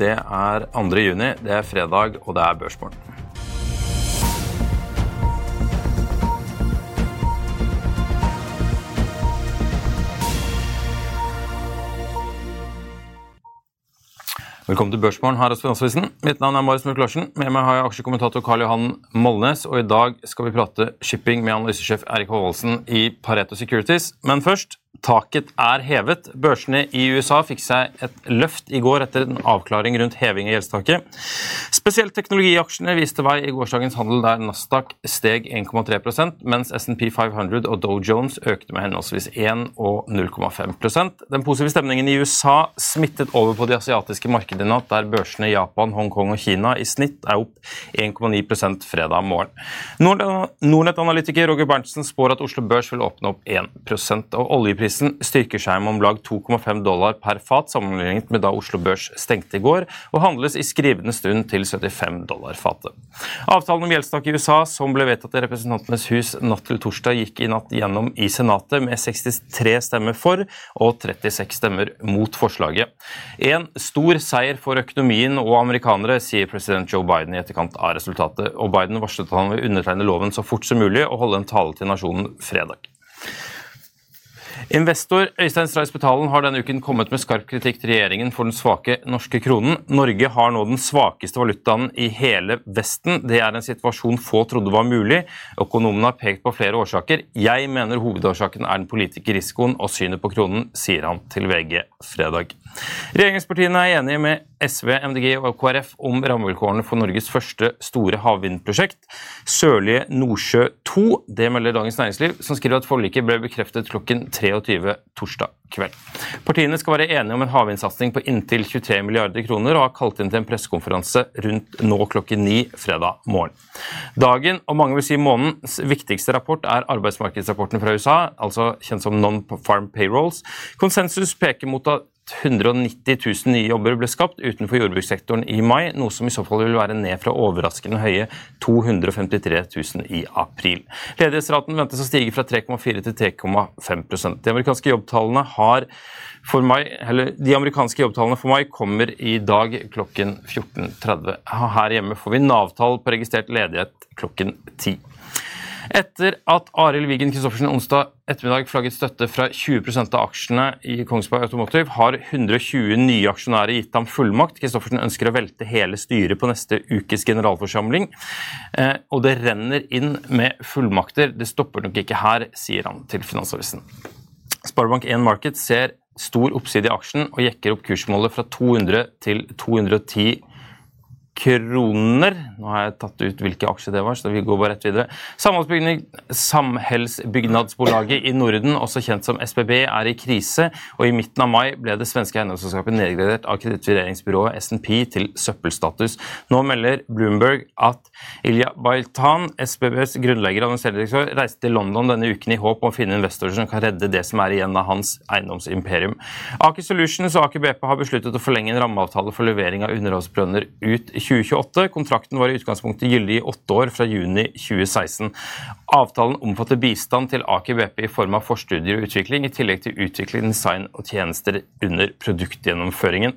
Det er 2. juni, det er fredag, og det er børsmorgen. Velkommen til Børsmorgen her hos Finansavisen. Mitt navn er Marius Mørk Larsen. Med meg har jeg aksjekommentator Karl Johan Molnes, og i dag skal vi prate shipping med analysesjef Erik Håvaldsen i Pareto Securities. Men først Taket er hevet. Børsene i USA fikk seg et løft i går etter en avklaring rundt heving av gjeldstaket. Spesielt teknologiaksjene viste vei i gårsdagens handel der Nasdaq steg 1,3% mens SNP 500 og Dow Jones økte med henholdsvis 1 og 0,5% Den positive stemningen i USA smittet over på de asiatiske markedene i natt, der børsene i Japan, Hongkong og Kina i snitt er opp 1,9% fredag morgen. Nordnett-analytiker Roger Berntsen spår at Oslo Børs vil åpne opp 1% og oljeprisen Oljeprisen styrker seg med om lag 2,5 dollar per fat sammenlignet med da Oslo Børs stengte i går, og handles i skrivende stund til 75 dollar fatet. Avtalen om gjeldstak i USA, som ble vedtatt i Representantenes hus natt til torsdag, gikk i natt gjennom i Senatet med 63 stemmer for og 36 stemmer mot forslaget. En stor seier for økonomien og amerikanere, sier president Joe Biden i etterkant av resultatet, og Biden varslet at han vil undertegne loven så fort som mulig og holde en tale til nasjonen fredag. Investor Øystein Stray Spetalen har denne uken kommet med skarp kritikk til regjeringen for den svake norske kronen. Norge har nå den svakeste valutaen i hele Vesten. Det er en situasjon få trodde var mulig. Økonomene har pekt på flere årsaker. Jeg mener hovedårsaken er den politiske risikoen og synet på kronen, sier han til VG fredag. Regjeringspartiene er enige med SV, MDG og KrF om rammevilkårene for Norges første store havvindprosjekt, Sørlige Nordsjø 2. Det melder Dagens Næringsliv, som skriver at forliket ble bekreftet klokken 23 torsdag kveld. Partiene skal være enige om en havvindsatsing på inntil 23 milliarder kroner og har kalt inn til en pressekonferanse rundt nå klokken ni fredag morgen. Dagen, og mange vil si månedens viktigste rapport, er arbeidsmarkedsrapporten fra USA, altså kjent som Non-Farm Payrolls. Konsensus peker mot at 190 000 nye jobber ble skapt utenfor jordbrukssektoren i mai, noe som i så fall vil være ned fra overraskende høye 253 000 i april. Ledighetsraten ventes å stige fra 3,4 til 3,5% De amerikanske jobbtallene har for mai, eller De amerikanske jobbtallene for mai kommer i dag klokken 14.30. Her hjemme får vi Nav-tall på registrert ledighet klokken 10. Etter at Arild Wigen Christoffersen onsdag ettermiddag flagget støtte fra 20% av aksjene i Kongsberg Automotive, har 120 nye aksjonærer gitt ham fullmakt. Christoffersen ønsker å velte hele styret på neste ukes generalforsamling. Eh, og det renner inn med fullmakter. Det stopper nok ikke her, sier han til Finansavisen. Sparebank1 Market ser stor oppside i aksjen og jekker opp kursmålet fra 200 til 210 kroner. Nå har jeg tatt ut hvilke aksjer det var, så vi går bare rett videre. Samhellsbyggnadsbolaget i Norden, også kjent som SBB, er i krise, og i midten av mai ble det svenske eiendomsselskapet nedgradert av kredittvurderingsbyrået SNP til søppelstatus. Nå melder Bloomberg at Ilja Bailtan, SBBs grunnlegger og administrerende reiste til London denne uken i håp om å finne investorer som kan redde det som er igjen av hans eiendomsimperium. Aker Solutions og Aker BP har besluttet å forlenge en rammeavtale for levering av underholdsbrønner ut 2020. 2028. Kontrakten var i utgangspunktet gyldig i åtte år, fra juni 2016. Avtalen omfatter bistand til Aker BP i form av forstudier og utvikling, i tillegg til utvikling, design og tjenester under produktgjennomføringen.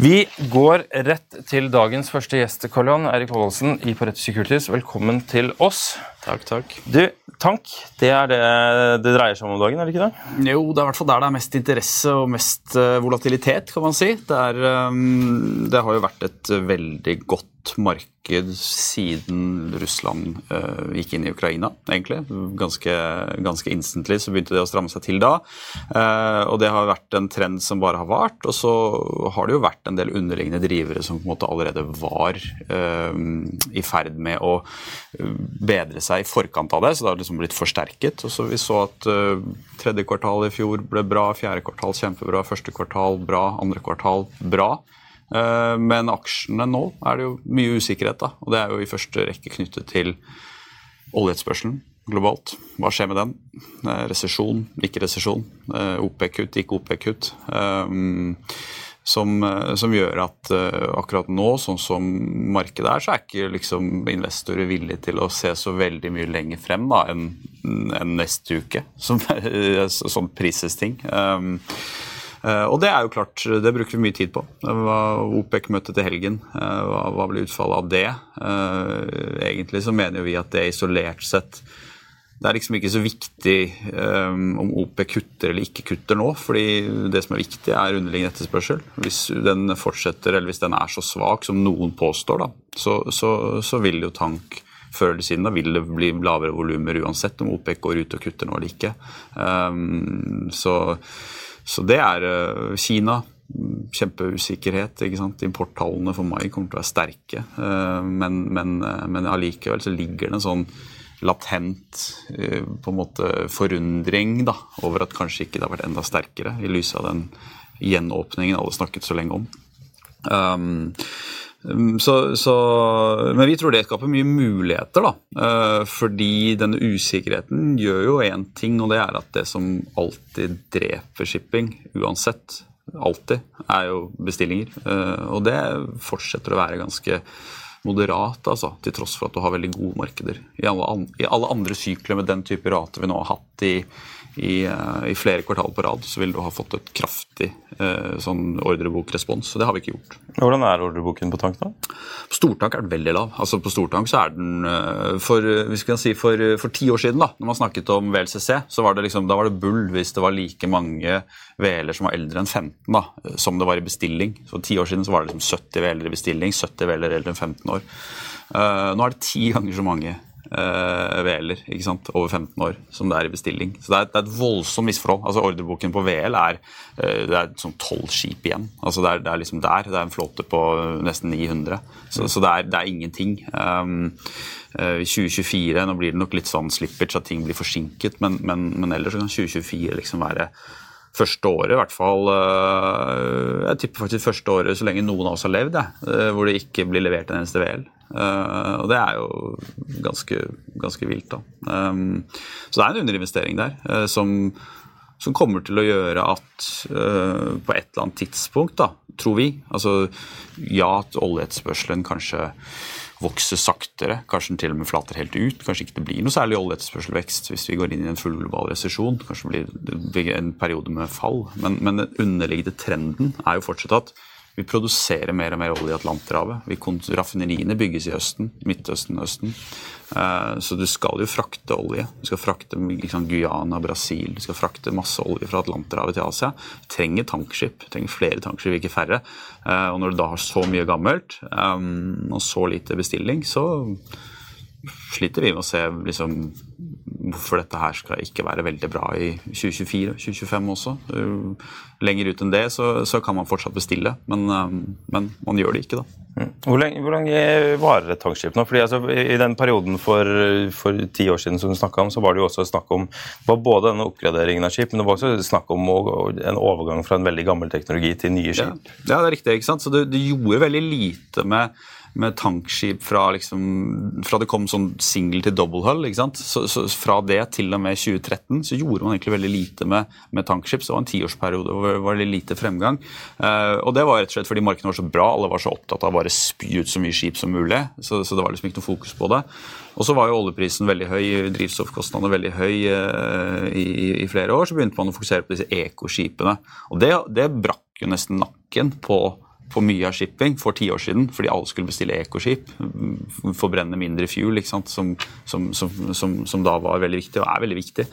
Vi går rett til dagens første gjest, Karl Johan. Erik Holdsen i Pareto Securities. Velkommen til oss. Takk, takk. Du, tank, det er det det dreier seg om om dagen, er det ikke det? Jo, det er i hvert fall der det er mest interesse og mest uh, volatilitet, kan man si. Det, er, um, det har jo vært et veldig godt marked siden Russland uh, gikk inn i Ukraina, egentlig. Ganske, ganske instantly så begynte det å stramme seg til da. Uh, og det har vært en trend som bare har vart. Og så har det jo vært en del underliggende drivere som på en måte allerede var uh, i ferd med å bedre seg i forkant av det, så det har liksom blitt forsterket. Og så Vi så at tredje kvartal i fjor ble bra, fjerde kvartal kjempebra, første kvartal bra, andre kvartal bra. Eh, men aksjene nå er det jo mye usikkerhet, da. Og det er jo i første rekke knyttet til oljeetterspørselen globalt. Hva skjer med den? Eh, resesjon, ikke resesjon. Eh, OP-kutt, ikke OP-kutt. Som, som, gjør at akkurat nå, sånn som markedet er, så er ikke liksom investorer villige til å se så veldig mye lenger frem da, enn en neste uke, som, som prises-ting. Um, Eh, og det er jo klart, det bruker vi mye tid på. OPEC-møtet til helgen, eh, hva, hva blir utfallet av det? Eh, egentlig så mener vi at det isolert sett det er liksom ikke så viktig um, om OPEC kutter eller ikke kutter nå. fordi det som er viktig, er underliggende etterspørsel. Hvis den fortsetter, eller hvis den er så svak som noen påstår, da, så, så, så vil jo tank før eller siden da vil det bli lavere volumer uansett om OPEC går ut og kutter nå eller ikke. Um, så så det er uh, Kina. Kjempeusikkerhet. ikke sant? Importtallene for mai kommer til å være sterke. Uh, men, men, uh, men allikevel så ligger det en sånn latent på en måte forundring da, over at kanskje ikke det har vært enda sterkere, i lys av den gjenåpningen alle snakket så lenge om. Um, så, så, men vi tror det skaper mye muligheter, da. Uh, fordi denne usikkerheten gjør jo én ting, og det er at det som alltid dreper shipping, uansett, alltid, er jo bestillinger. Uh, og det fortsetter å være ganske moderat, altså, til tross for at du har veldig gode markeder. I alle andre sykler med den type rater vi nå har hatt i, i, eh, i flere kvartal på rad, så ville du ha fått et kraftig eh, sånn ordrebokrespons. Så det har vi ikke gjort. Hvordan er ordreboken på tank, da? På stortank er den veldig lav. Altså På stortank så er den eh, For, hvis vi kan si for, for ti år siden, da når man snakket om VLCC, så var det liksom, da var det bull hvis det var like mange VL-er som var eldre enn 15, da, som det var i bestilling. Så Ti år siden så var det liksom 70 VL-er i bestilling, 70 VL-er eldre enn 15 år. Uh, nå er det ti ganger så mange uh, VL-er ikke sant, over 15 år som det er i bestilling. Så det er, det er et voldsomt misforhold. Altså Ordreboken på VL er uh, det er sånn tolv skip igjen. Altså det er, det er, liksom der. Det er en flåte på nesten 900. Så, så det, er, det, er, ingenting. Um, uh, 2024 Nå blir det nok litt sånn slippage at ting blir forsinket, men, men, men ellers kan 2024 liksom være første året, i hvert fall Jeg tipper faktisk første året så lenge noen av oss har levd, jeg, hvor det ikke blir levert en eneste VL. Uh, og det er jo ganske, ganske vilt, da. Så det er en underinvestering der som, som, kommer til å gjøre at på et eller annet tidspunkt, da, tror vi Altså ja, at oljeetterspørselen kanskje vokser saktere, kanskje den til og med flater helt ut. Kanskje ikke det blir noe særlig oljeetterspørselvekst hvis vi går inn i en full global resesjon. Kanskje det blir en periode med fall. Men, men den underliggende trenden er jo fortsatt at vi produserer mer og mer olje i Atlanterhavet. Raffineriene bygges i Østen, Midtøsten, Østen. Uh, så du skal jo frakte olje. Du skal frakte liksom, Guyana, Brasil, du skal frakte masse olje fra Atlanterhavet til Asia. Du trenger tankskip, du trenger flere tankskip, ikke færre. Uh, og når du da har så mye gammelt um, og så lite bestilling, så sliter vi med å se liksom, hvorfor dette her skal ikke være veldig bra i 2024 og 2025 også. Lenger ut enn det så, så kan man fortsatt bestille, men, um, men, man gjør det ikke, da. Mm. Hvor lenge, hvor lenge varer et tankskip nå? Fordi altså, I den perioden for, for ti år siden som du om, så var det jo også snakk om var både denne oppgraderingen av skip, men det var også snakk om en overgang fra en veldig gammel teknologi til nye skip. Ja, ja det er riktig. ikke sant? Så det, det gjorde veldig lite med med tankskip fra, liksom, fra det kom sånn single til double hull. Så, så, Fra det til og med 2013 så gjorde man egentlig veldig lite med, med tankskip. Så det var en tiårsperiode hvor det var veldig lite fremgang. Uh, og det var rett og slett fordi markedet var så bra. Alle var så opptatt av å bare spy ut så mye skip som mulig. Så, så det var liksom ikke noe fokus på det. Og så var jo oljeprisen veldig høy, drivstoffkostnadene veldig høy uh, i, i, flere år. Så begynte man å fokusere på disse ekoskipene. Og det, det brakk jo nesten nakken på på mye av shipping for ti år siden, fordi alle skulle bestille ekoskip. Forbrenne mindre fuel, som, som, som, som, da var veldig viktig, og er veldig viktig.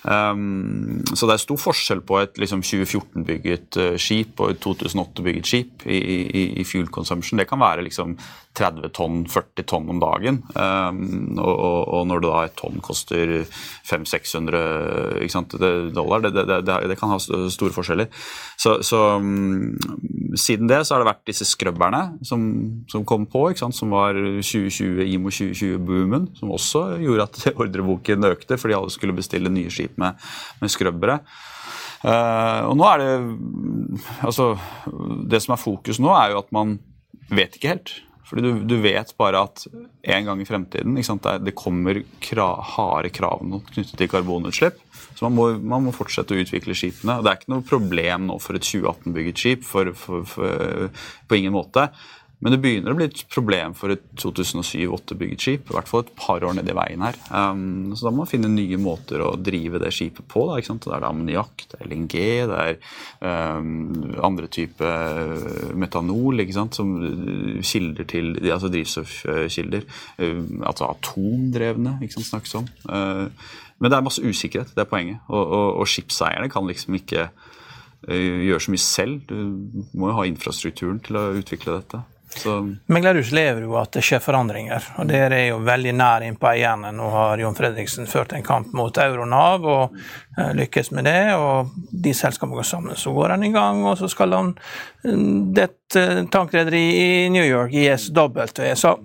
Um, så det er stor forskjell på et liksom, 2014-bygget uh, skip og et 2008-bygget skip i, i, i, fuel consumption. Det kan være liksom 30 tonn, 40 tonn om dagen. Um, og, og, og, når da et tonn koster 500-600 dollar, det, det, det, det, kan ha store forskjeller. Så, så um, siden det så har det vært disse skrøbberne som, som kom på, som var 2020, IMO 2020-boomen, som også gjorde at ordreboken økte fordi alle skulle bestille nye skip med, med skrøbbere. Uh, og nå er det Altså, det som er fokus nå, er jo at man vet ikke helt. Fordi du, du vet bare at en gang i fremtiden sant, det, kommer krav, harde krav knyttet til karbonutslipp. Så man må, man må, fortsette å utvikle skipene. Det er ikke noe problem nå for et 2018-bygget skip. For, for, for, på ingen måte. Men det begynner å bli et problem for et 2007-2008-bygget skip. I hvert fall et par år nedi veien her. Um, så da må man finne nye måter å drive det skipet på. Da, ikke sant? Det er ammoniakk, det er LNG, det er um, andre type metanol ikke sant? som kilder til, altså drivstoffkilder. Um, altså atomdrevne, ikke sant, snakkes om. Uh, men det er masse usikkerhet, det er poenget. Og, og, og skipseierne kan liksom ikke uh, gjøre så mye selv. Du må jo ha infrastrukturen til å utvikle dette. Så. Meglerhus lever jo at det skjer forandringer, og dere er jo veldig nær innpå eierne. Nå har Jon Fredriksen ført en kamp mot Euronav og lykkes med det. og De selskapene går sammen, så går han i gang, og så skal han dette det uh, i New York, ISW. Så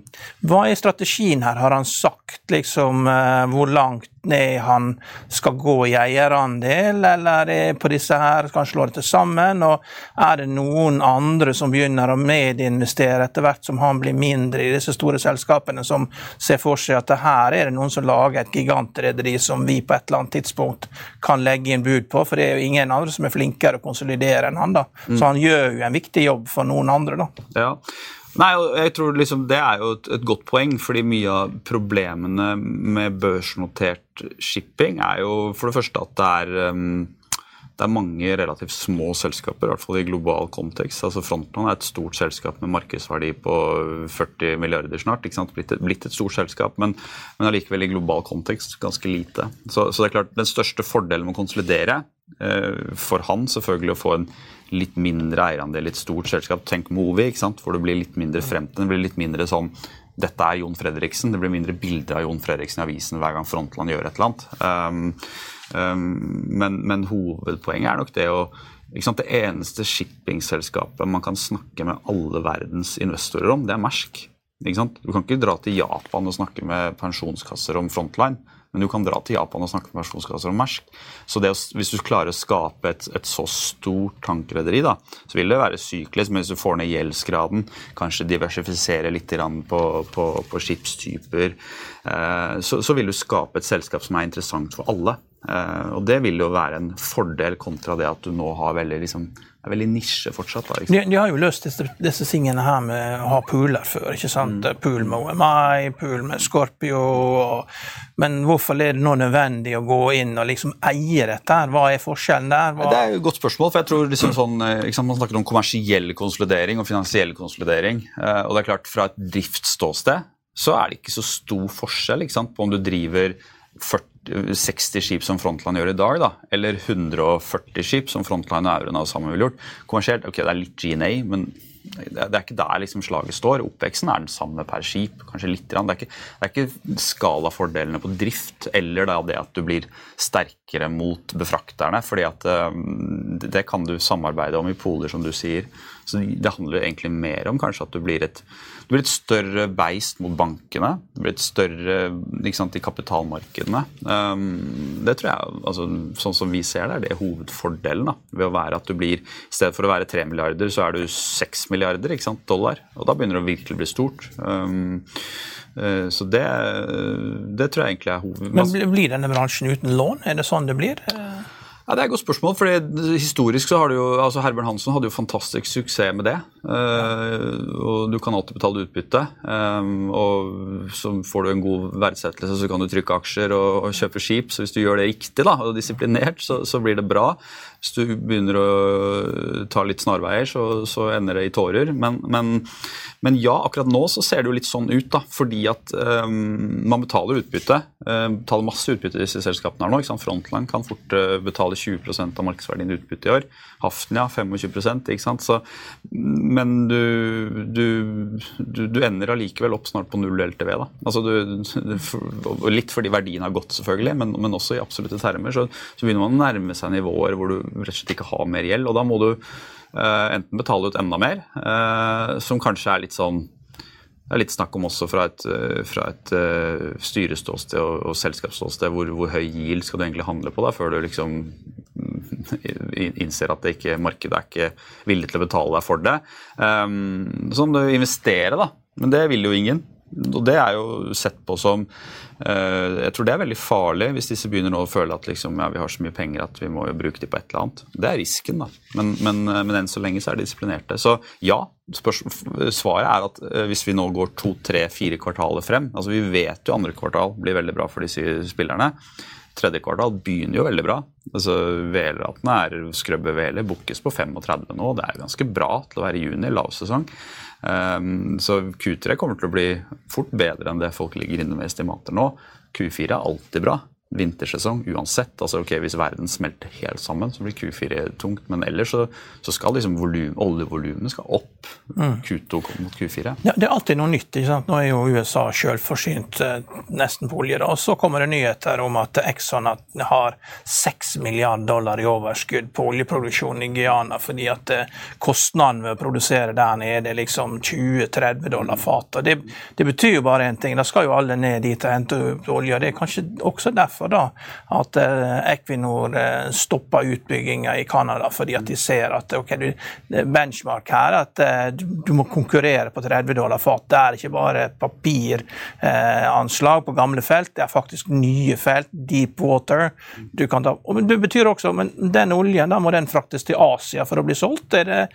hva er strategien her? Har han sagt liksom uh, hvor langt ned han skal gå i eierandel, eller er på disse her skal han slå dette sammen? Og er det noen andre som begynner å medinvestere etter hvert som han blir mindre i disse store selskapene, som ser for seg at her er det noen som lager et gigantrederi som vi på et eller annet tidspunkt kan legge inn bud på, for det er jo ingen andre som er flinkere å konsolidere enn han. da. Så mm. han gjør jo en viktig jobb for noen andre. da. Ja, Nei, jeg tror liksom Det er jo et, et, godt poeng, fordi mye av problemene med børsnotert shipping er jo for det første at det er um, det er mange relativt små selskaper, i hvert fall i global kontekst. Altså Frontland er et stort selskap med markedsverdi på 40 milliarder snart. Blitt et, blitt et stort selskap, men, men allikevel i global kontekst ganske lite. Så, så, det er klart, den største fordelen med å konsolidere, eh, for han selvfølgelig å få en litt mindre eierandel i et stort selskap. Tenk Movi, ikke sant? hvor det blir litt mindre fremtid. Det blir litt mindre sånn dette er Jon Fredriksen. Det blir mindre bilder av Jon Fredriksen i avisen hver gang Frontland gjør et eller annet. Um, men, men, hovedpoenget er nok det å Det eneste shippingselskapet man kan snakke med alle verdens investorer om, det er Mersk. Du kan ikke dra til Japan og snakke med pensjonskasser om Frontline. Men du kan dra til Japan og snakke med pensjonskasser om Mersk. Så å, hvis du klarer å skape et, et så stort tankrederi, da, så vil det være syklisk. Men hvis du får ned gjeldsgraden, kanskje diversifisere litt på, på, på skipstyper, eh, så, så, vil du skape et selskap som er interessant for alle. Eh, og det vil jo være en fordel kontra det at du nå har veldig liksom, er veldig nisje fortsatt. Da, de, de, har jo løst disse, disse, tingene her med å ha pooler før. ikke sant? Mm. Pool med OMI, pool med Scorpio. Og, men hvorfor er det nå nødvendig å gå inn og liksom eie dette? her? Hva er forskjellen der? Hva... Det er jo et godt spørsmål. for jeg tror liksom sånn, liksom, Man snakker om kommersiell konsolidering og finansiell konsolidering. Eh, og det er klart Fra et driftsståsted så er det ikke så stor forskjell ikke sant, på om du driver 40 60 skip som Frontline gjør i dag, da, eller 140 skip som Frontline og Auren sammen ville gjort. Kommersielt, ok, det er litt GNA, men det er ikke der liksom slaget står. Oppveksten er den samme per skip. kanskje litt. Det er ikke, det er ikke skalafordelene på drift eller det at du blir sterkere mot befrakterne. fordi at um, det kan du samarbeide om i poler, som du sier. Så Det handler egentlig mer om kanskje at du blir et det blir et større beist mot bankene. Det blir et større sant, i kapitalmarkedene. Um, det tror jeg, altså, Sånn som vi ser det, er det hovedfordelen. da, ved å være at du blir, I stedet for å være 3 milliarder, så er du 6 milliarder sant, dollar. Og da begynner det å virkelig bli stort. Um, uh, så det, det, tror jeg egentlig er hoved... Men Blir denne bransjen uten lån? Er det sånn det blir? Ja, Det er et godt spørsmål. fordi Historisk så har du jo, altså Herbjørn Hansen hadde jo fantastisk suksess med det. Uh, og Du kan alltid betale utbytte. Um, og Så får du en god verdsettelse, så kan du trykke aksjer og, kjøpe skip. Så hvis du gjør det riktig da, og disiplinert, så, så blir det bra. Hvis du begynner å ta litt snarveier, så, så ender det i tårer. Men, men, men, ja, akkurat nå så ser det jo litt sånn ut, da, fordi at um, man betaler utbytte. Betaler masse utbytte disse selskapene her nå. Ikke sant? Frontland kan fort betale 20% av markedsverdien utbytte i år. Hafnia 25 ikke sant? Så, Men du, du, du, du ender allikevel opp snart på null LTV. da. Altså du, litt fordi verdien har gått, selvfølgelig, men, men også i absolutte termer. Så, så begynner man å nærme seg nivåer hvor du rett og slett ikke har mer gjeld. Og da må du uh, enten betale ut enda mer, uh, som kanskje er litt sånn det er litt snakk om også fra et, eh, fra et styreståsted og, og selskapsståsted hvor, hvor, høy yield skal du egentlig handle på da, før du liksom innser at ikke, markedet er ikke villig til å betale deg for det. Um, så om du investerer, da. Men det vil jo ingen. Og det er jo sett på som uh, Jeg tror det er veldig farlig hvis disse begynner nå å føle at liksom, ja, vi har så mye penger at vi må jo bruke de på et eller annet. Det er risken, da. Men, men, eh, men enn så lenge så er de disiplinerte. Så ja, svaret er at uh, hvis vi nå går to, tre, fire kvartaler frem altså Vi vet jo andre kvartal blir veldig bra for disse spillerne. Tredje kvartal begynner jo veldig bra. Altså VL-ratene er skrøbbe VL bookes på 35 nå. Det er ganske bra til å være juni, lavsesong. Um, så Q3 kommer til å bli fort bedre enn det folk ligger inne med estimater nå. Q4 er alltid bra vintersesong uansett. altså ok, Hvis verden smelter helt sammen, så blir Q4 tungt. Men ellers så, så skal liksom oljevolumene skal opp. Mm. Q2 mot Q4. Ja, Det er alltid noe nytt. ikke sant? Nå er jo USA selvforsynt eh, nesten på olje. da, og Så kommer det nyheter om at Exxon har 6 milliarder dollar i overskudd på oljeproduksjonen i Guyana, fordi at eh, kostnaden ved å produsere der nede er liksom 20-30 dollar fatet. Det, det betyr jo bare én ting. Da skal jo alle ned dit og hente olje. og Det er kanskje også derfor derfor da at eh, Equinor stopper stoppa utbygginga i Canada, fordi at de ser at ok, du, benchmark her at eh, du må konkurrere på 30 dollar fat. Det er ikke bare papiranslag på gamle felt, det er faktisk nye felt, deep water. Du kan ta, og det betyr også men den oljen da må den fraktes til Asia for å bli solgt. Det,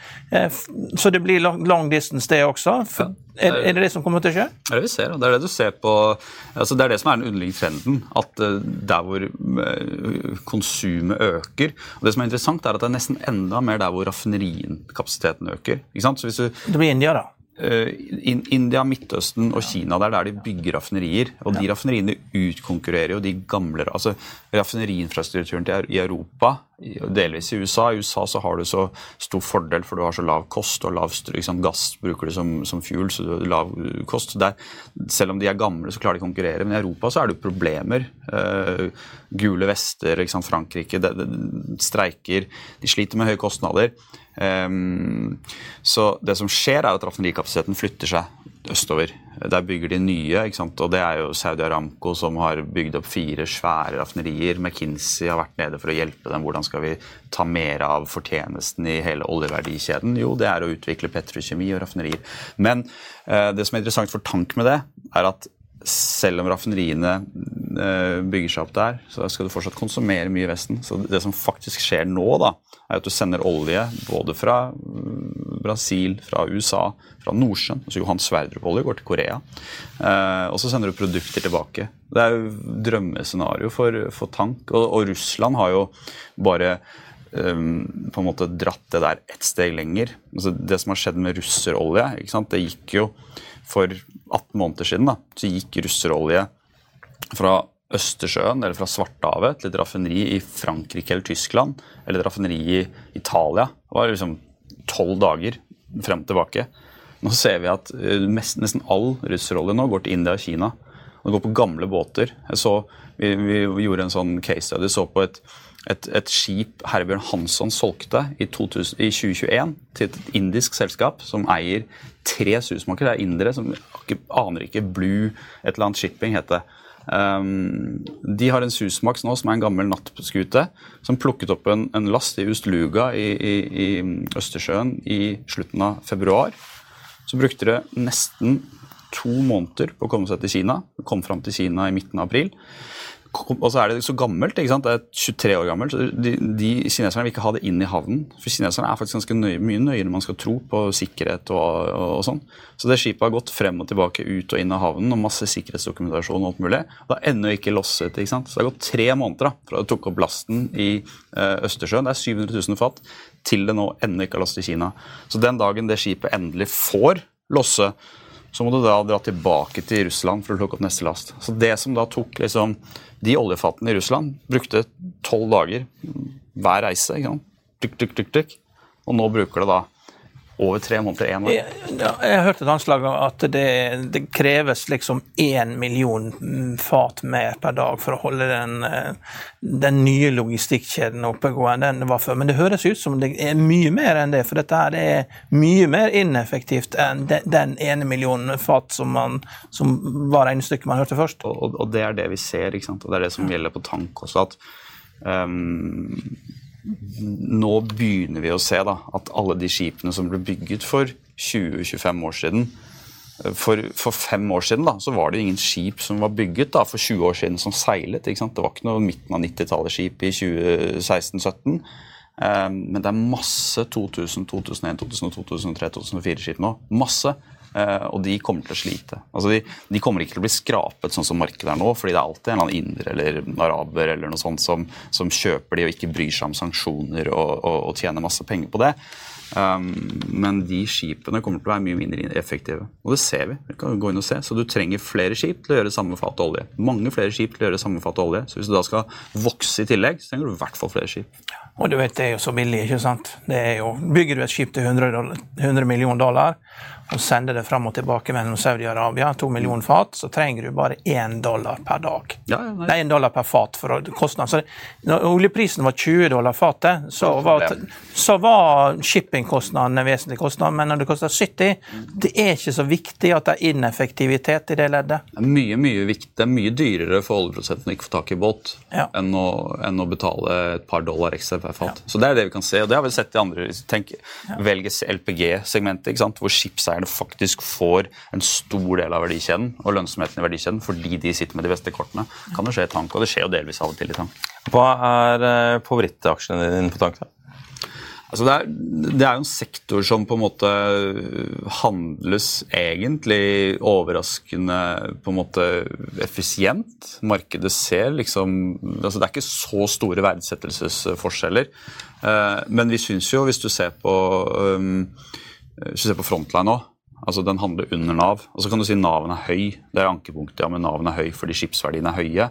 så det blir long distance, det også. For, er, er, det det som kommer til å skje? Det er det vi ser. Det er det du ser på altså Det er det som er den underliggende trenden. At uh, der hvor uh, konsumet øker og Det som er interessant, er at det er nesten enda mer der hvor raffinerikapasiteten øker. Ikke sant? Så hvis du, det blir India, da? Uh, India, Midtøsten og Kina det er der de bygger raffinerier. Og de raffineriene utkonkurrerer jo de gamle altså Raffineriinfrastrukturen i Europa delvis i USA. I USA så har du så stor fordel, for du har så lav kost og lav liksom, gass bruker du som, som fuel, så du lav kost. Der, selv om de er gamle, så klarer de å konkurrere. Men i Europa så er det jo problemer. Uh, gule vester, liksom Frankrike de, de, de, streiker. De sliter med høye kostnader. Um, så det som skjer, er at raffinerikapasiteten flytter seg østover. Der bygger de nye, og det er jo Saudi Aramco som har bygd opp fire svære raffinerier. McKinsey har vært nede for å hjelpe dem. Hvordan skal vi ta mer av fortjenesten i hele oljeverdikjeden? Jo, det er å utvikle petrokjemi og raffinerier. Men eh, det som er interessant for tank med det, er at selv om raffineriene eh, bygger seg opp der, så skal du fortsatt konsumere mye i Vesten. Så det som faktisk skjer nå, da, er at du sender olje både fra mm, Brasil, fra USA, fra Nordsjøen. altså Johan Sverdrup-olje går til Korea. Eh, og så sender du produkter tilbake. Det er jo drømmescenario for, for tank. Og, og, Russland har jo bare um, på en måte dratt det der ett steg lenger. Altså det som har skjedd med russerolje, det gikk jo for 18 måneder siden da, så gikk russerolje fra Østersjøen eller fra Svartehavet til et raffineri i Frankrike eller Tyskland eller et raffineri i Italia. Det var liksom tolv dager frem og tilbake. Nå ser vi at eh, mest, nesten all russerolje nå går til India og Kina. Det går på gamle båter. Så, vi, vi, gjorde en sånn case study. så på et, et, et skip Herbjørn Hansson solgte i, 2000, i, 2021 til et indisk selskap som eier tre susmakere. Det er indere som aner ikke Blue et eller annet shipping heter det. Um, de har en Susmax nå som er en gammel nattskute, som plukket opp en, en last i Ustluga i, i, i, Østersjøen i slutten av februar. Så brukte det nesten to måneder på å komme seg til Kina. Kom fram til Kina i midten av april. Og så er det så gammelt. ikke sant? Det er 23 år gammelt. de, de Kineserne vil ikke ha det inn i havnen. For kineserne er faktisk ganske nøye, mye nøyere enn man skal tro på sikkerhet og, og, og, sånn. Så det skipet har gått frem og tilbake ut og inn av havnen og masse sikkerhetsdokumentasjon og alt mulig. Og det har ennå ikke losset. ikke sant? Så det har gått tre måneder da, fra det tok opp lasten i uh, Østersjøen. Det er 700 000 fat til det nå ennå ikke har losset i Kina. Så den dagen det skipet endelig får losse, så må du da dra tilbake til Russland for å plukke opp neste last. Så det som da tok liksom de oljefatene i Russland brukte tolv dager hver reise. tuk, tuk, tuk. Og nå bruker det da over tre måneder én år. Jeg, jeg har hørt et anslag om at det, det, kreves liksom én million fat mer per dag for å holde den, den nye logistikkjeden oppegående enn det var før. Men det høres ut som det er mye mer enn det, for dette her er mye mer ineffektivt enn den, den ene millionen fat som, man, som var regnestykket man hørte først. Og, og, det er det vi ser, ikke sant? og det er det som gjelder på tank også. at um, nå begynner vi å se da, at alle de skipene som ble bygget for 20-25 år siden for, for, fem år siden da, så var det ingen skip som var bygget da, for 20 år siden som seilet. Det var ikke noe midten av 90-tallet-skip i 2016-2017. Um, men det er masse 2000, 2001, 2002, 2003, 2004-skip nå. Masse. Uh, og de kommer til å slite. Altså de, de, kommer ikke til å bli skrapet sånn som markedet er nå, fordi det er alltid en eller annen inder eller araber eller noe sånt som, som kjøper de og ikke bryr seg om sanksjoner og, og, og tjener masse penger på det. Um, men de skipene kommer til å være mye mindre effektive. Og det ser vi. vi kan gå inn og se. Så du trenger flere skip til å gjøre samme fat olje. Mange flere skip til å gjøre samme fat olje. Så hvis du da skal vokse i tillegg, så trenger du i hvert fall flere skip. Og du vet, det er jo så billig, ikke sant. Det er jo, Bygger du et skip til 100, 100 millioner dollar og sender det fram og tilbake mellom Saudi-Arabia, to millioner fat, så trenger du bare én dollar per dag. Ja, ja, nei. Én dollar per fat for kostnad. Så når oljeprisen var 20 dollar fatet, så var, så var shippingkostnaden en vesentlig kostnad, men når det koster 70, det er ikke så viktig at det er ineffektivitet i det leddet. Det er mye, mye viktig. Det er mye dyrere for oljeprodusenten å ikke få tak i båt Ja. enn, å, enn å betale et par dollar ekstra per fat. Så det er det vi kan se, og det har vi sett i andre tenk, Velges LPG-segmentet, hvor skipseierne faktisk får en stor del av verdikjeden og lønnsomheten i verdikjeden fordi de sitter med de beste kortene. Kan det skje i tank, og det skjer jo delvis av og til i tank. Hva er eh, favorittaksjene dine på tank? da? Altså det, er, det er jo en sektor som på en måte handles egentlig overraskende på en måte effisient. Markedet ser liksom altså Det er ikke så store verdsettelsesforskjeller. Eh, Men vi syns jo, hvis du ser på, um, hvis du ser på Frontline nå Altså Den handler under Nav. Og så kan du si Naven er høy. Det er ankepunktet, ja, men Naven er høy fordi skipsverdiene er høye.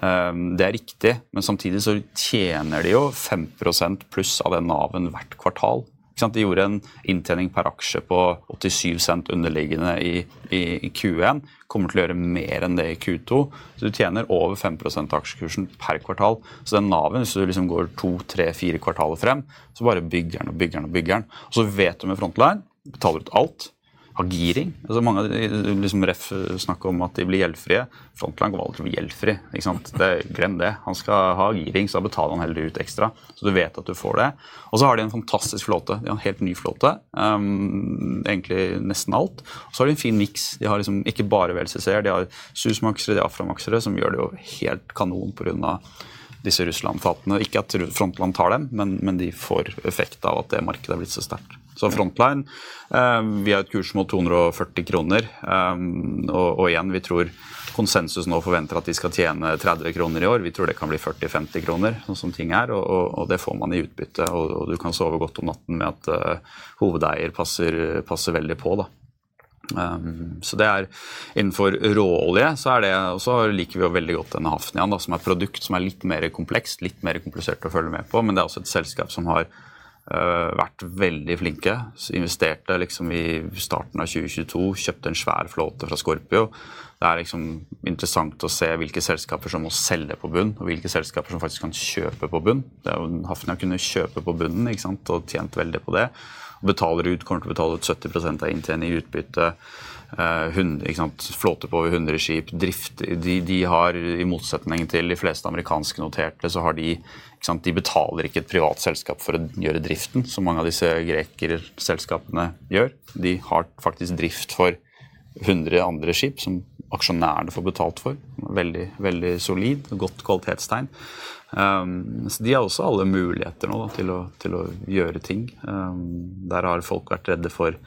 Um, Det er riktig, men samtidig så tjener de jo 5% pluss av den Naven hvert kvartal. De gjorde en inntjening per aksje på 87 cent underliggende i, i Q1. Kommer til å gjøre mer enn det i Q2. Så du tjener over 5 av aksjekursen per kvartal. Så den Naven, hvis du liksom går to, tre, fire kvartaler frem, så bare bygger den og bygger den og bygger den. Og så vet du med Frontline, betaler ut alt har giring. Altså mange liksom Ref snakker om at de blir gjeldfrie. Frontline kommer aldri til å bli gjeldfri. Det, glem det. Han skal ha giring, så da betaler han heller ut ekstra. Så du vet at du får det. Og så har de en fantastisk flåte. De har en helt ny flåte. Um, egentlig nesten alt. Og så har de en fin miks. De har liksom ikke bare VLCC-er, de har susmaksere, de har aframaksere, som gjør det jo helt kanon pga. disse Russland-fatene. Ikke at Frontland tar dem, men, men de får effekt av at det markedet er blitt så sterkt. Så Frontline, eh, vi har et kursmål 240 kroner. Eh, og, og igjen, vi tror konsensus nå forventer at de skal tjene 30 kroner i år. Vi tror det kan bli 40-50 kroner, sånn som ting er. Og, og, det får man i utbytte. Og, og, du kan sove godt om natten med at eh, hovedeier passer, passer veldig på. da. Um, så det er Innenfor råolje så er det, og så liker vi jo veldig godt denne Hafnian, da, som er produkt som er litt mer komplekst, litt mer komplisert å følge med på. Men det er også et selskap som har vært veldig flinke. Så investerte liksom i starten av 2022, kjøpte en svær flåte fra Scorpio. Det er liksom interessant å se hvilke selskaper som må selge på bunn, og hvilke selskaper som faktisk kan kjøpe på bunn. Det er jo Hafnia kunne kjøpe på bunnen ikke sant, og tjent veldig på det. Og betaler ut, kommer til å betale ut 70 av inntjening i utbytte. Eh, 100, ikke sant? Flåte på over 100 skip. Drift, de, de har, I motsetning til de fleste amerikanske noterte, så har de? De betaler ikke et privat selskap for å gjøre driften, som mange av disse grekerselskapene gjør. De har faktisk drift for 100 andre skip som aksjonærene får betalt for. Veldig, veldig solid, godt kvalitetstegn. Um, så De har også alle muligheter nå da, til, å, til å gjøre ting. Um, der har folk vært redde for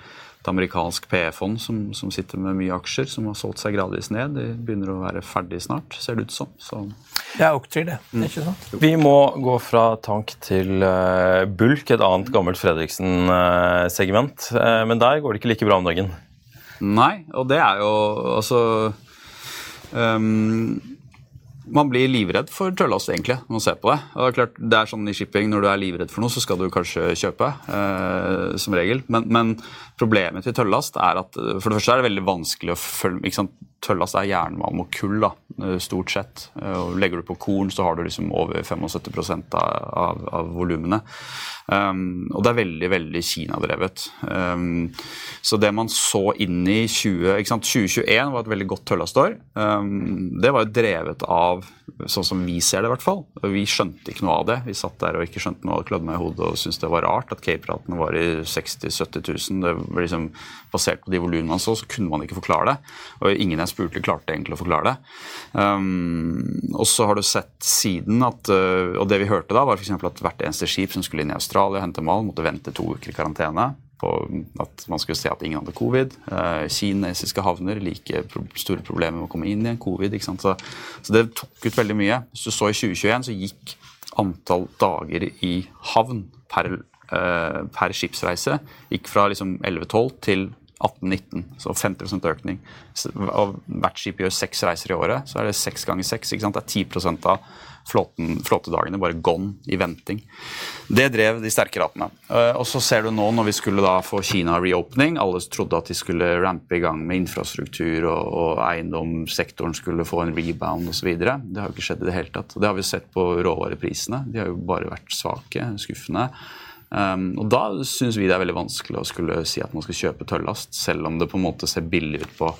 et amerikansk PE-fond som, som sitter med mye aksjer, som har solgt seg gradvis ned. De begynner å være ferdig snart, ser det ut som. Så Det er Oaktree, det. det er ikke sant? Vi må gå fra tank til uh, bulk, et annet gammelt Fredriksen-segment. Uh, men der går det ikke like bra om dagen. Nei, og det er jo altså um, Man blir livredd for tøllast, egentlig, når man ser på det. Og det er klart, det er sånn i shipping, Når du er livredd for noe, så skal du kanskje kjøpe, eh, som regel. Men, men problemet til tøllast er at for det første er det veldig vanskelig å følge ikke sant? Tøllast er jernmalm og kull, da, eh, stort sett. Eh, Og legger du på korn, så har du liksom over 75 av, av, volumene. Um, og det er veldig veldig Kina-drevet. Um, så det man så inn i 20, ikke sant? 2021 var et veldig godt tøllastår. Um, det var jo drevet av, sånn som vi ser det i hvert fall. Vi skjønte ikke noe av det. Vi satt der og ikke skjønte noe, klødde meg i hodet og syntes det var rart at Cape-ratene var i 60 000-70 000. Det var liksom Basert på de volumene man så, så kunne man ikke forklare det. Og ingen jeg spurte, klarte egentlig å forklare det. Um, og så har du sett siden at uh, Og det vi hørte da, var f.eks. at hvert eneste skip som skulle inn i Australia og hente mal, måtte vente to uker i karantene. På at man skulle se at ingen hadde covid. Uh, kinesiske havner like pro store problemer med å komme inn i en covid. ikke sant? Så, så det tok ut veldig mye. Hvis du så i 2021, så gikk antall dager i havn per, uh, per skipsreise gikk fra liksom 11-12 til 18-19, så 50% økning. Og hvert skip gjør seks reiser i året, så er det seks ganger seks. Det er 10 av flåten, flåtedagene bare gone i venting. Det drev de sterke ratene. Eh, og så ser du nå når vi skulle da få Kina reopening, alle trodde at de skulle rampe i gang med infrastruktur og, og eiendomssektoren skulle få en rebound osv. Det har jo ikke skjedd i det hele tatt. Det har vi sett på råvareprisene. De har jo bare vært svake, skuffende. Um, og Da syns vi det er veldig vanskelig å skulle si at man skal kjøpe tøllast, selv om det på en måte ser billig ut på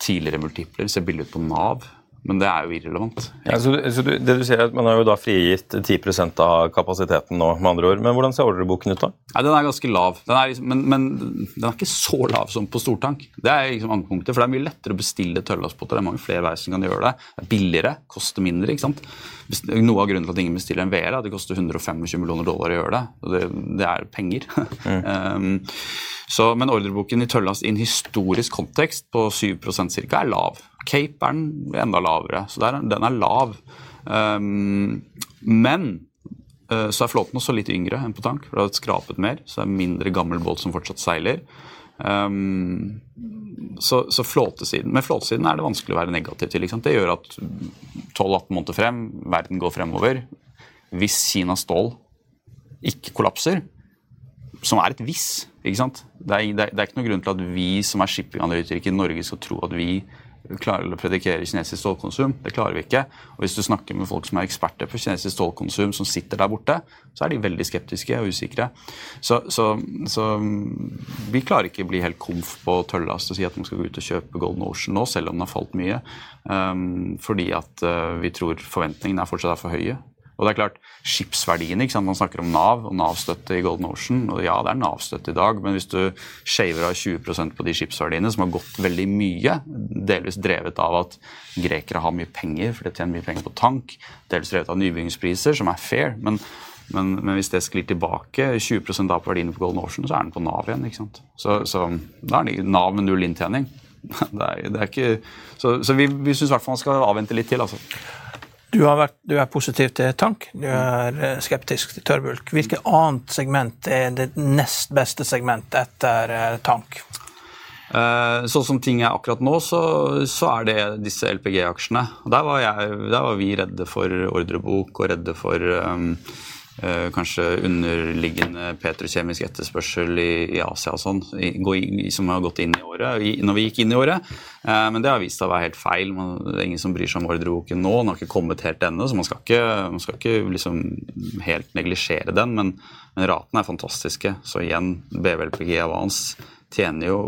tidligere multipler, ser billig ut på Nav. Men det er jo irrelevant. Ja, så, så du, det du sier er at Man har jo da frigitt 10% av kapasiteten nå, med andre ord. Men hvordan ser ordreboken ut da? Ja, den er ganske lav. Den er liksom, men, men, den er ikke så lav som på stortank. Det er liksom ankepunktet, for det er mye lettere å bestille tørrlastbåter. Det er mange flere veier som kan gjøre det. Det er billigere, koster mindre. ikke sant? Noe av grunnen til at ingen bestiller en VR, er at det koster 125 millioner dollar å gjøre det. og Det, det er penger. Mm. um, så, men ordreboken i tørrlast i en historisk kontekst på 7% ca. er lav. Cape er den enda lavere, så er, den er lav. Um, men uh, så er flåten også litt yngre enn på tank, for det har skrapet mer. Så det er mindre gammel båt som fortsatt seiler. Um, så, så flåtesiden, Med flåtesiden er det vanskelig å være negativ til. Det gjør at 12-18 måneder frem, verden går fremover. Hvis Kinas stål ikke kollapser, som er et hvis ikke sant? Det er, det, er, det er ikke noen grunn til at vi som er shippinganalytikere i Norge skal tro at vi klarer å predikere kinesisk stålkonsum. Det klarer vi ikke. Og hvis du snakker med folk som er eksperter på kinesisk stålkonsum, som sitter der borte, så er de veldig skeptiske og usikre. Så, så, så vi klarer ikke å bli helt komf på tøllast og si at man skal gå ut og kjøpe Golden Ocean nå, selv om den har falt mye. Um, fordi at uh, vi tror forventningene er fortsatt er for høye. Og det er klart, Skipsverdiene. ikke sant? Man snakker om Nav og Nav-støtte i Golden Ocean. og Ja, det er Nav-støtte i dag, men hvis du shaver av 20% på de skipsverdiene, som har gått veldig mye, delvis drevet av at grekere har mye penger, for de tjener mye penger på tank, delvis drevet av nybyggingspriser, som er fair, men, men, men hvis det sklir tilbake 20% av verdiene på Golden Ocean, så er den på Nav igjen. ikke sant? Så, så da er Nav med null inntjening. Det er, det er ikke, så, så vi, vi syns i hvert fall man skal avvente litt til. altså. Du, vært, du, er positiv til tank, du er eh, skeptisk til tørrbulk. Hvilket annet segment er det nest beste segmentet etter eh, tank? Sånn som ting er akkurat nå, så, så er det disse LPG-aksjene. Der, der, var vi redde for ordrebok og redde for um, kanskje underliggende petrokjemisk etterspørsel i, i Asia og sånn, som har gått inn i året, når vi gikk inn i året. Eh, men det har vist seg å være helt feil. Man, det er ingen som bryr seg om ordreboken nå. Den har ikke kommet helt ennå, så man skal ikke, man skal ikke liksom helt neglisjere den. Men, men ratene er fantastiske. Så igjen, BVLPG Avance tjener jo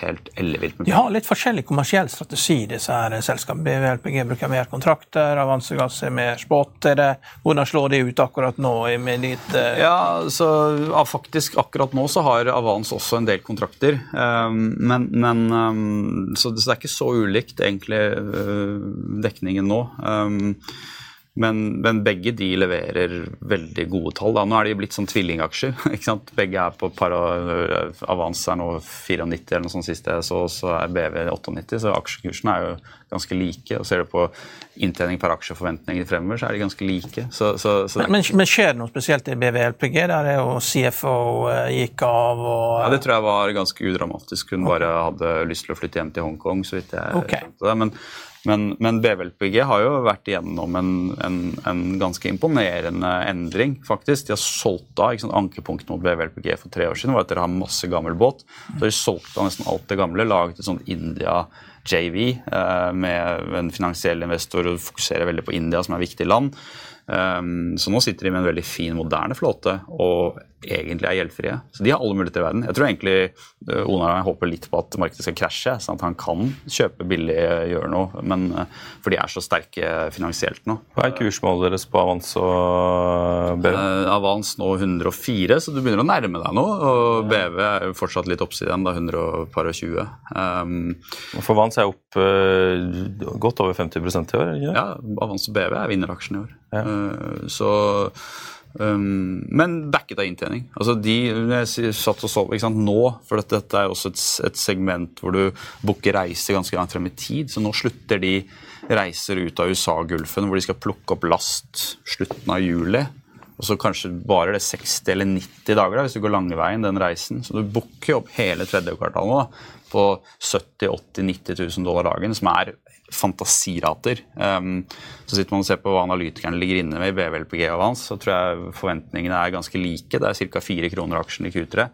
helt ellevilt med penger. De har litt forskjellig kommersiell strategi, disse her selskapene. BVLPG bruker mer kontrakter, Avansegass er mer spot. Er det, hvordan slår de ut akkurat nå? med ditt... Uh... Ja, så ja, faktisk Akkurat nå så har Avans også en del kontrakter. Um, men, men um, så, det, så, det er ikke så ulikt egentlig uh, dekningen nå. Um, men, men, begge de leverer veldig gode tall. Da. Nå er de blitt sånn tvillingaksjer. ikke sant? Begge er på par Avans er nå 94 eller noe sånt sist jeg så, så er BV 98. Så aksjekursene er jo ganske like. Og ser du på inntjening per aksjeforventninger fremover, så er de ganske like. Så, så, så men, men, skjer det noe spesielt i BV LPG? Der er jo CFO eh, gikk av og Ja, Det tror jeg var ganske udramatisk. Hun bare hadde lyst til å flytte hjem til Hongkong, så vidt jeg okay. skjønte det. Men men, men BVLPG har jo vært igjennom en, en, en, ganske imponerende endring, faktisk. De har solgt av, ikke sant, Ankepunktet mot BVLPG for tre år siden var at dere har masse gammel båt. Så de solgt av nesten alt det gamle, laget et sånt India JV eh, med en finansiell investor og fokuserer veldig på India, som er et viktig land. Um, så nå sitter de med en veldig fin, moderne flåte og egentlig er gjeldfrie. Så de har alle muligheter i verden. Jeg tror egentlig uh, Onar håper litt på at markedet skal krasje, sånn at han kan kjøpe billig, uh, gjøre noe. Men uh, for de er så sterke finansielt nå. Hva er kursmålet deres på Avans og BV? Uh, Avans nå 104, så du begynner å nærme deg nå. Og BV er jo fortsatt litt oppside igjen, da 120. Um, for Avans er opp godt over 50 i år? Ikke? Ja, Avans og BV er vinneraksjen i år. Ja. Så Um, men backet av inntjening. Altså de, jeg satt og sov, ikke sant, Nå, for dette, dette er også et, et, segment hvor du booker reiser ganske langt frem i tid, så nå slutter de reiser ut av USA-Gulfen hvor de skal plukke opp last slutten av juli. og så kanskje varer det 60 eller 90 dager da, hvis du går langveien den reisen. Så du booker opp hele tredje kvartal nå da, på 70 80 90 000 dollar dagen, som er fantasirater. Um, så sitter man og ser på hva analytikerne ligger inne med i BVLPG og hans, så tror jeg forventningene er ganske like. Det er ca. 4 kroner aksjen i Q3.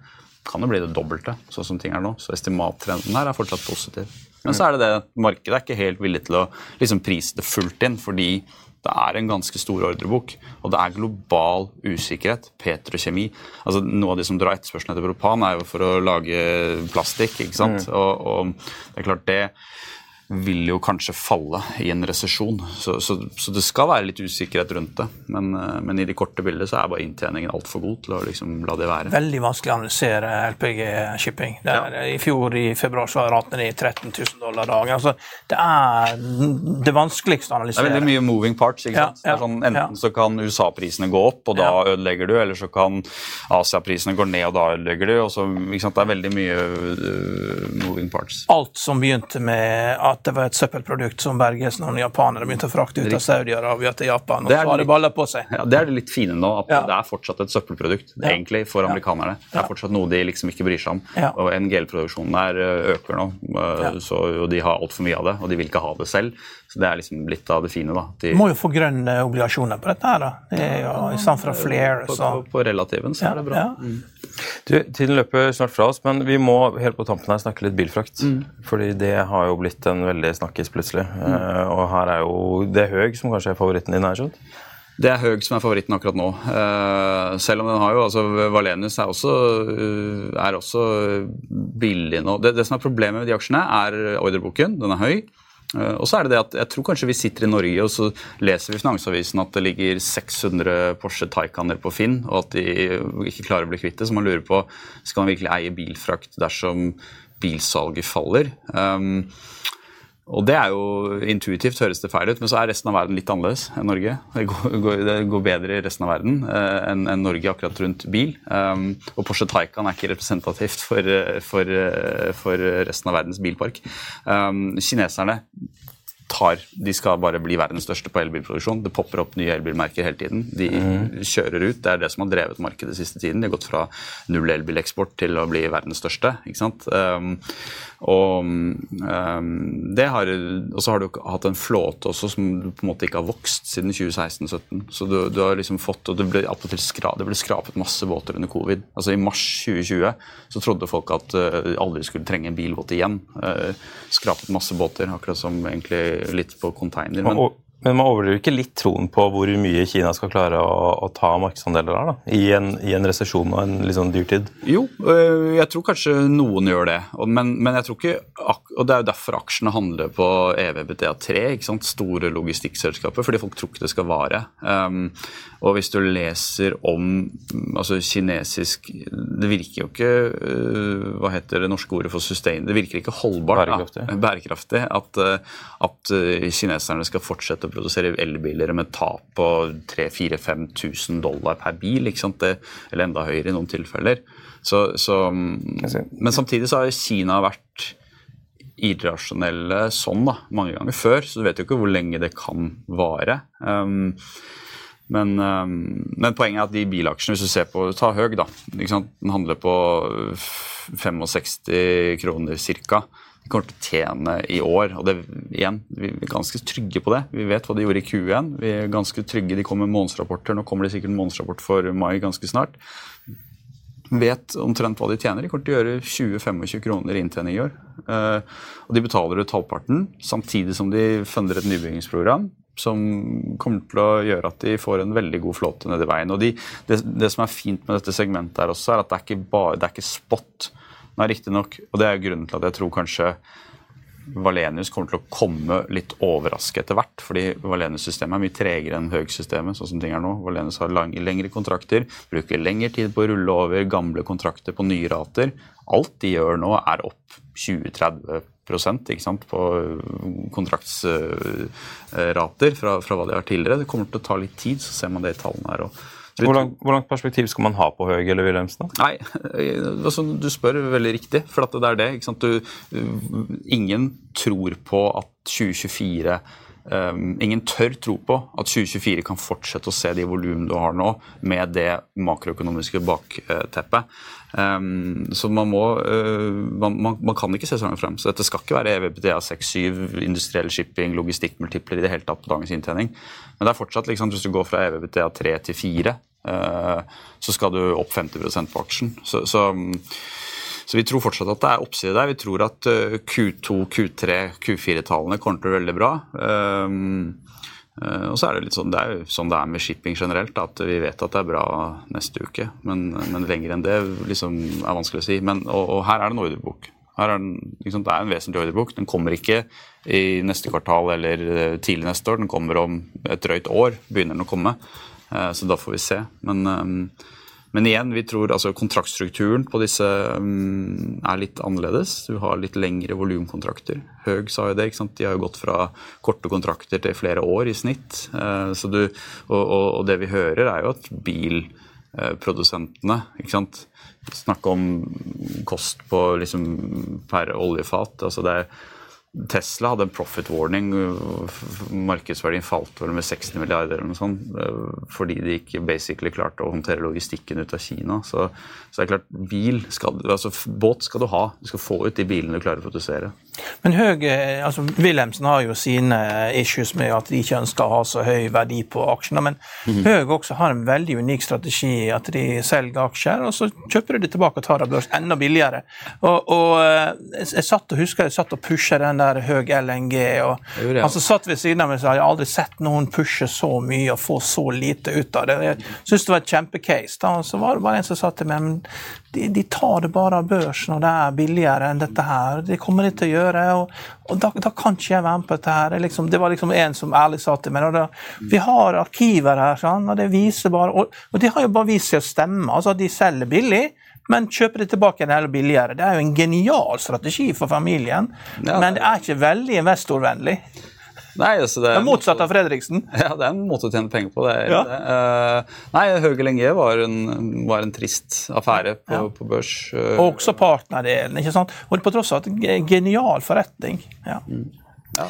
Kan jo bli det dobbelte, sånn som ting er nå. Så estimattrenden her er fortsatt positiv. Men så er det det markedet er ikke helt villig til å liksom prise det fullt inn, fordi det er en ganske stor ordrebok, og det er global usikkerhet. Petrokjemi. Altså, noe av de som drar etterspørselen etter propan, er jo for å lage plastikk. ikke sant? Mm. Og, og, det er klart det vil jo kanskje falle i en resesjon. Så, så, så, det skal være litt usikkerhet rundt det. Men, eh, men i det korte bildet så er bare inntjeningen altfor god til å liksom la det være. Veldig vanskelig å analysere LPG shipping. Der, ja. I fjor i februar så var ratene i 13 000 dollar dagen. Altså, det er det vanskeligste å analysere. Det er veldig mye moving parts. ikke sant? Ja, ja, sånn, enten så kan USA-prisene gå opp, og da ødelegger du, eller så kan Asia-prisene gå ned, og da ødelegger du. Og så? Det er veldig mye uh, moving parts. Alt som begynte med at at det var et søppelprodukt som Bergesen og japanere begynte å frakte ut av Saudi-Arabia til Japan. og det balla på seg. Ja, Det er det litt fine nå, at ja. det er fortsatt et søppelprodukt egentlig for amerikanerne. Det er fortsatt noe de liksom ikke bryr seg om. Og NGL-produksjonen der eh, øker nå, eh, så, og de har altfor mye av det, og de vil ikke ha det selv. Så det er liksom litt av det fine. da. De må jo få grønne obligasjoner på dette her, da. Det er jo I stedet for flere. På, på, på relativen så er det bra. Mm. Du, tiden løper snart fra oss, men vi må helt på tampen her snakke litt bilfrakt. Mm. Fordi det har jo blitt en veldig snakkis plutselig. Mm. Uh, og her er jo det er som kanskje er favoritten din? her, skjønt? Det er Høg som er favoritten akkurat nå. Uh, selv om den har jo altså Valenius er også, uh, er også billig nå. Det, det, som er problemet med de aksjene, er ordreboken. Den er høy. Eh, og så er det det at jeg tror kanskje vi sitter i Norge og så leser vi Finansavisen at det ligger 600 Porsche Taycaner på Finn, og at de ikke klarer å bli kvitt det. Så man lurer på skal man virkelig eie bilfrakt dersom bilsalget faller. Um, og det er jo intuitivt høres det feil ut, men så er resten av verden litt annerledes enn Norge. Det går, det går bedre i resten av verden uh, enn, en Norge akkurat rundt bil. Um, og Porsche Taycan er ikke representativt for, for, for resten av verdens bilpark. Um, kineserne tar, de skal bare bli verdens største på elbilproduksjon. Det popper opp nye elbilmerker hele tiden. De mm. kjører ut. Det er det som har drevet markedet siste tiden. De har gått fra null elbileksport til å bli verdens største. ikke sant? Um, og um, det har, så har du hatt en flåte også som på en måte ikke har vokst siden 2016-2017. Så du, du, har liksom fått, og det ble, skra, det ble skrapet masse båter under covid. Altså I mars 2020 så trodde folk at uh, aldri skulle trenge en bilbåt igjen. Uh, skrapet masse båter, akkurat som egentlig litt på container. Men, men man overdriver ikke litt troen på hvor mye Kina skal klare å, å ta markedsandeler der, da? I en, i en resesjon og en litt sånn dyrtid? Jo, øh, jeg tror kanskje noen gjør det. Men, men jeg tror ikke Og det er jo derfor aksjene handler på EVBTA3, ikke sant? store logistikkselskaper, fordi folk tror ikke det skal vare. Um, og hvis du leser om altså kinesisk Det virker jo ikke øh, Hva heter det norske ordet for sustain? Det virker ikke holdbart. Bærekraftig. Da, bærekraftig at, at kineserne skal fortsette å produsere elbiler med tap på 3000-5000 dollar per bil, det, eller enda høyere i noen tilfeller. Så, så, men samtidig så har Kina vært irrasjonelle sånn da, mange ganger før, så du vet jo ikke hvor lenge det kan vare. Um, men, um, men, poenget er at de bilaksjene, hvis du ser på Ta Høg, da. Den handler på 65 kroner ca de kommer til å tjene i år. Og det, igjen, vi er ganske trygge på det. Vi vet hva de gjorde i Q1. Vi er ganske trygge, De kommer med månedsrapporter. Nå kommer det sikkert en månedsrapport for mai ganske snart. Vet omtrent hva de tjener. De kommer til å gjøre 20-25 kroner i inntjening i år. Uh, og de betaler ut halvparten, samtidig som de funder et nybyggingsprogram som kommer til å gjøre at de får en veldig god flåte nedi veien. Og de, det, det, som er fint med dette segmentet, her også, er at det er ikke, bare, det er ikke spot. Nei, riktignok. Og det er grunnen til at jeg tror kanskje Valenius kommer til å komme litt overrasket etter hvert. fordi Valenius-systemet er mye tregere enn Høg-systemet. sånn som ting er nå. Valenius har lang, lengre kontrakter, bruker lengre tid på å rulle over gamle kontrakter på nye rater. Alt de gjør nå, er opp 20-30 ikke sant, på kontraktsrater fra, fra, hva de har tidligere. Det kommer til å ta litt tid, så ser man det i tallene her. Og hvor, lang, hvor, langt perspektiv skal man ha på Høg eller Wilhelmsen? Nei, altså, Du spør veldig riktig, for det er det. Du, ingen tror på at 2024 Um, ingen tør tro på at 2024 kan fortsette å se de volumene du har nå, med det makroøkonomiske bakteppet. Um, så man må uh, man, man, man, kan ikke se så langt frem. Så dette skal ikke være EVPTA 6-7, industriell shipping, logistikkmultipler i det hele tatt på dagens inntjening. Men det er fortsatt, liksom, hvis du går fra EVPTA 3 til 4, uh, så skal du opp 50 på aksjen. Så, så så vi tror fortsatt at det er oppside der. Vi tror at Q2, Q3, Q4-tallene kommer til å være veldig bra. Um, uh, og så er det litt sånn det er jo sånn det er med shipping generelt, at vi vet at det er bra neste uke. Men, men lenger enn det liksom, er vanskelig å si. Men, og, og her er det en ordrebok. Her er den, liksom, det er en vesentlig ordrebok. Den kommer ikke i neste kvartal eller eh, tidlig neste år. Den kommer om et drøyt år. begynner den å komme. Så da får vi se. Men um, men igjen, vi tror altså kontraktstrukturen på disse um, er litt annerledes. Du har litt lengre volumkontrakter. Høg sa jo det. ikke sant? De har jo gått fra korte kontrakter til flere år i snitt. Uh, du, og, og, og, det vi hører, er jo at bilprodusentene ikke sant? Snakke om kost på liksom per oljefat. altså det er Tesla hadde en profit warning. Markedsverdien falt vel med 60 milliarder eller noe sånt, eh, fordi de ikke basically klarte å håndtere logistikken ut av Kina. Så, så det er klart, bil skal, altså båt skal du ha. Du skal få ut de bilene du klarer å produsere. Men Høg, eh, altså Wilhelmsen har jo sine issues med at de ikke ønsker å ha så høy verdi på aksjene. Men mm. Høg også har en veldig unik strategi. At de selger aksjer, og så kjøper de det tilbake og tar av børs enda billigere. Og, og eh, jeg satt og husker jeg satt og pusha den der Høg LNG. og. Han altså, satt ved siden av meg, sa jeg har aldri sett noen pushe så mye og få så lite ut av det. Jeg syntes det var et kjempecase. da, og Så var det bare en som sa til meg de, de tar det bare av børsen når det er billigere enn dette her. Det kommer de til å gjøre, og, og da, da, kan ikke jeg være med på dette her. Det, liksom, det var liksom en som ærlig sa til meg da, Vi har arkiver her, sånn, og det viser bare og, og det har jo bare vist seg å stemme. altså at De selger billig, men kjøper det tilbake en del billigere. Det er jo en genial strategi for familien, ja, men det er ikke veldig investorvennlig. Nei, altså det, er motsatt av Fredriksen? Ja, det er en måte å tjene penger på. det. Ja. det. Uh, nei, Høge Lenge var en, var en trist affære på, ja. på børs. Uh, også partnerdelen. ikke sant? Og på tross av at genial forretning. Ja. Mm. ja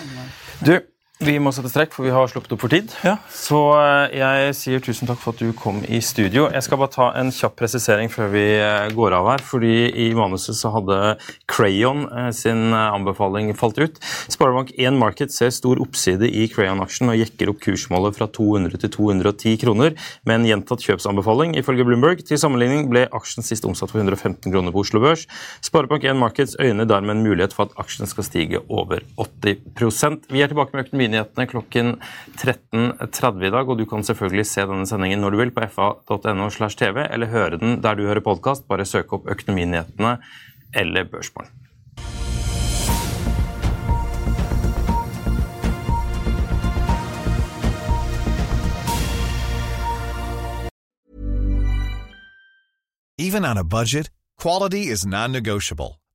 du, vi må sette strekk, for vi har sluppet opp for tid. Ja. Så eh, jeg sier tusen takk for at du kom i studio. Jeg skal bare ta en kjapp presisering før vi eh, går av her. fordi I manuset så hadde Crayon eh, sin anbefaling falt ut. Sparebank1 Market ser stor oppside i Crayon-aksjen og jekker opp kursmålet fra 200 til 210 kroner med en gjentatt kjøpsanbefaling. Ifølge Bloomberg til sammenligning ble aksjen sist omsatt for 115 kroner på Oslo Børs. Sparebank1 Markets øyner dermed en mulighet for at aksjen skal stige over 80% Vi er tilbake med økonomi nyhetene klokken 13.30 i dag. Og du kan selvfølgelig se denne sendingen når du vil på fa.no slash tv, eller høre den der du hører podkast. Bare søk opp Økonominyhetene eller Børsmorgen. Even on a budget, quality is non-negotiable.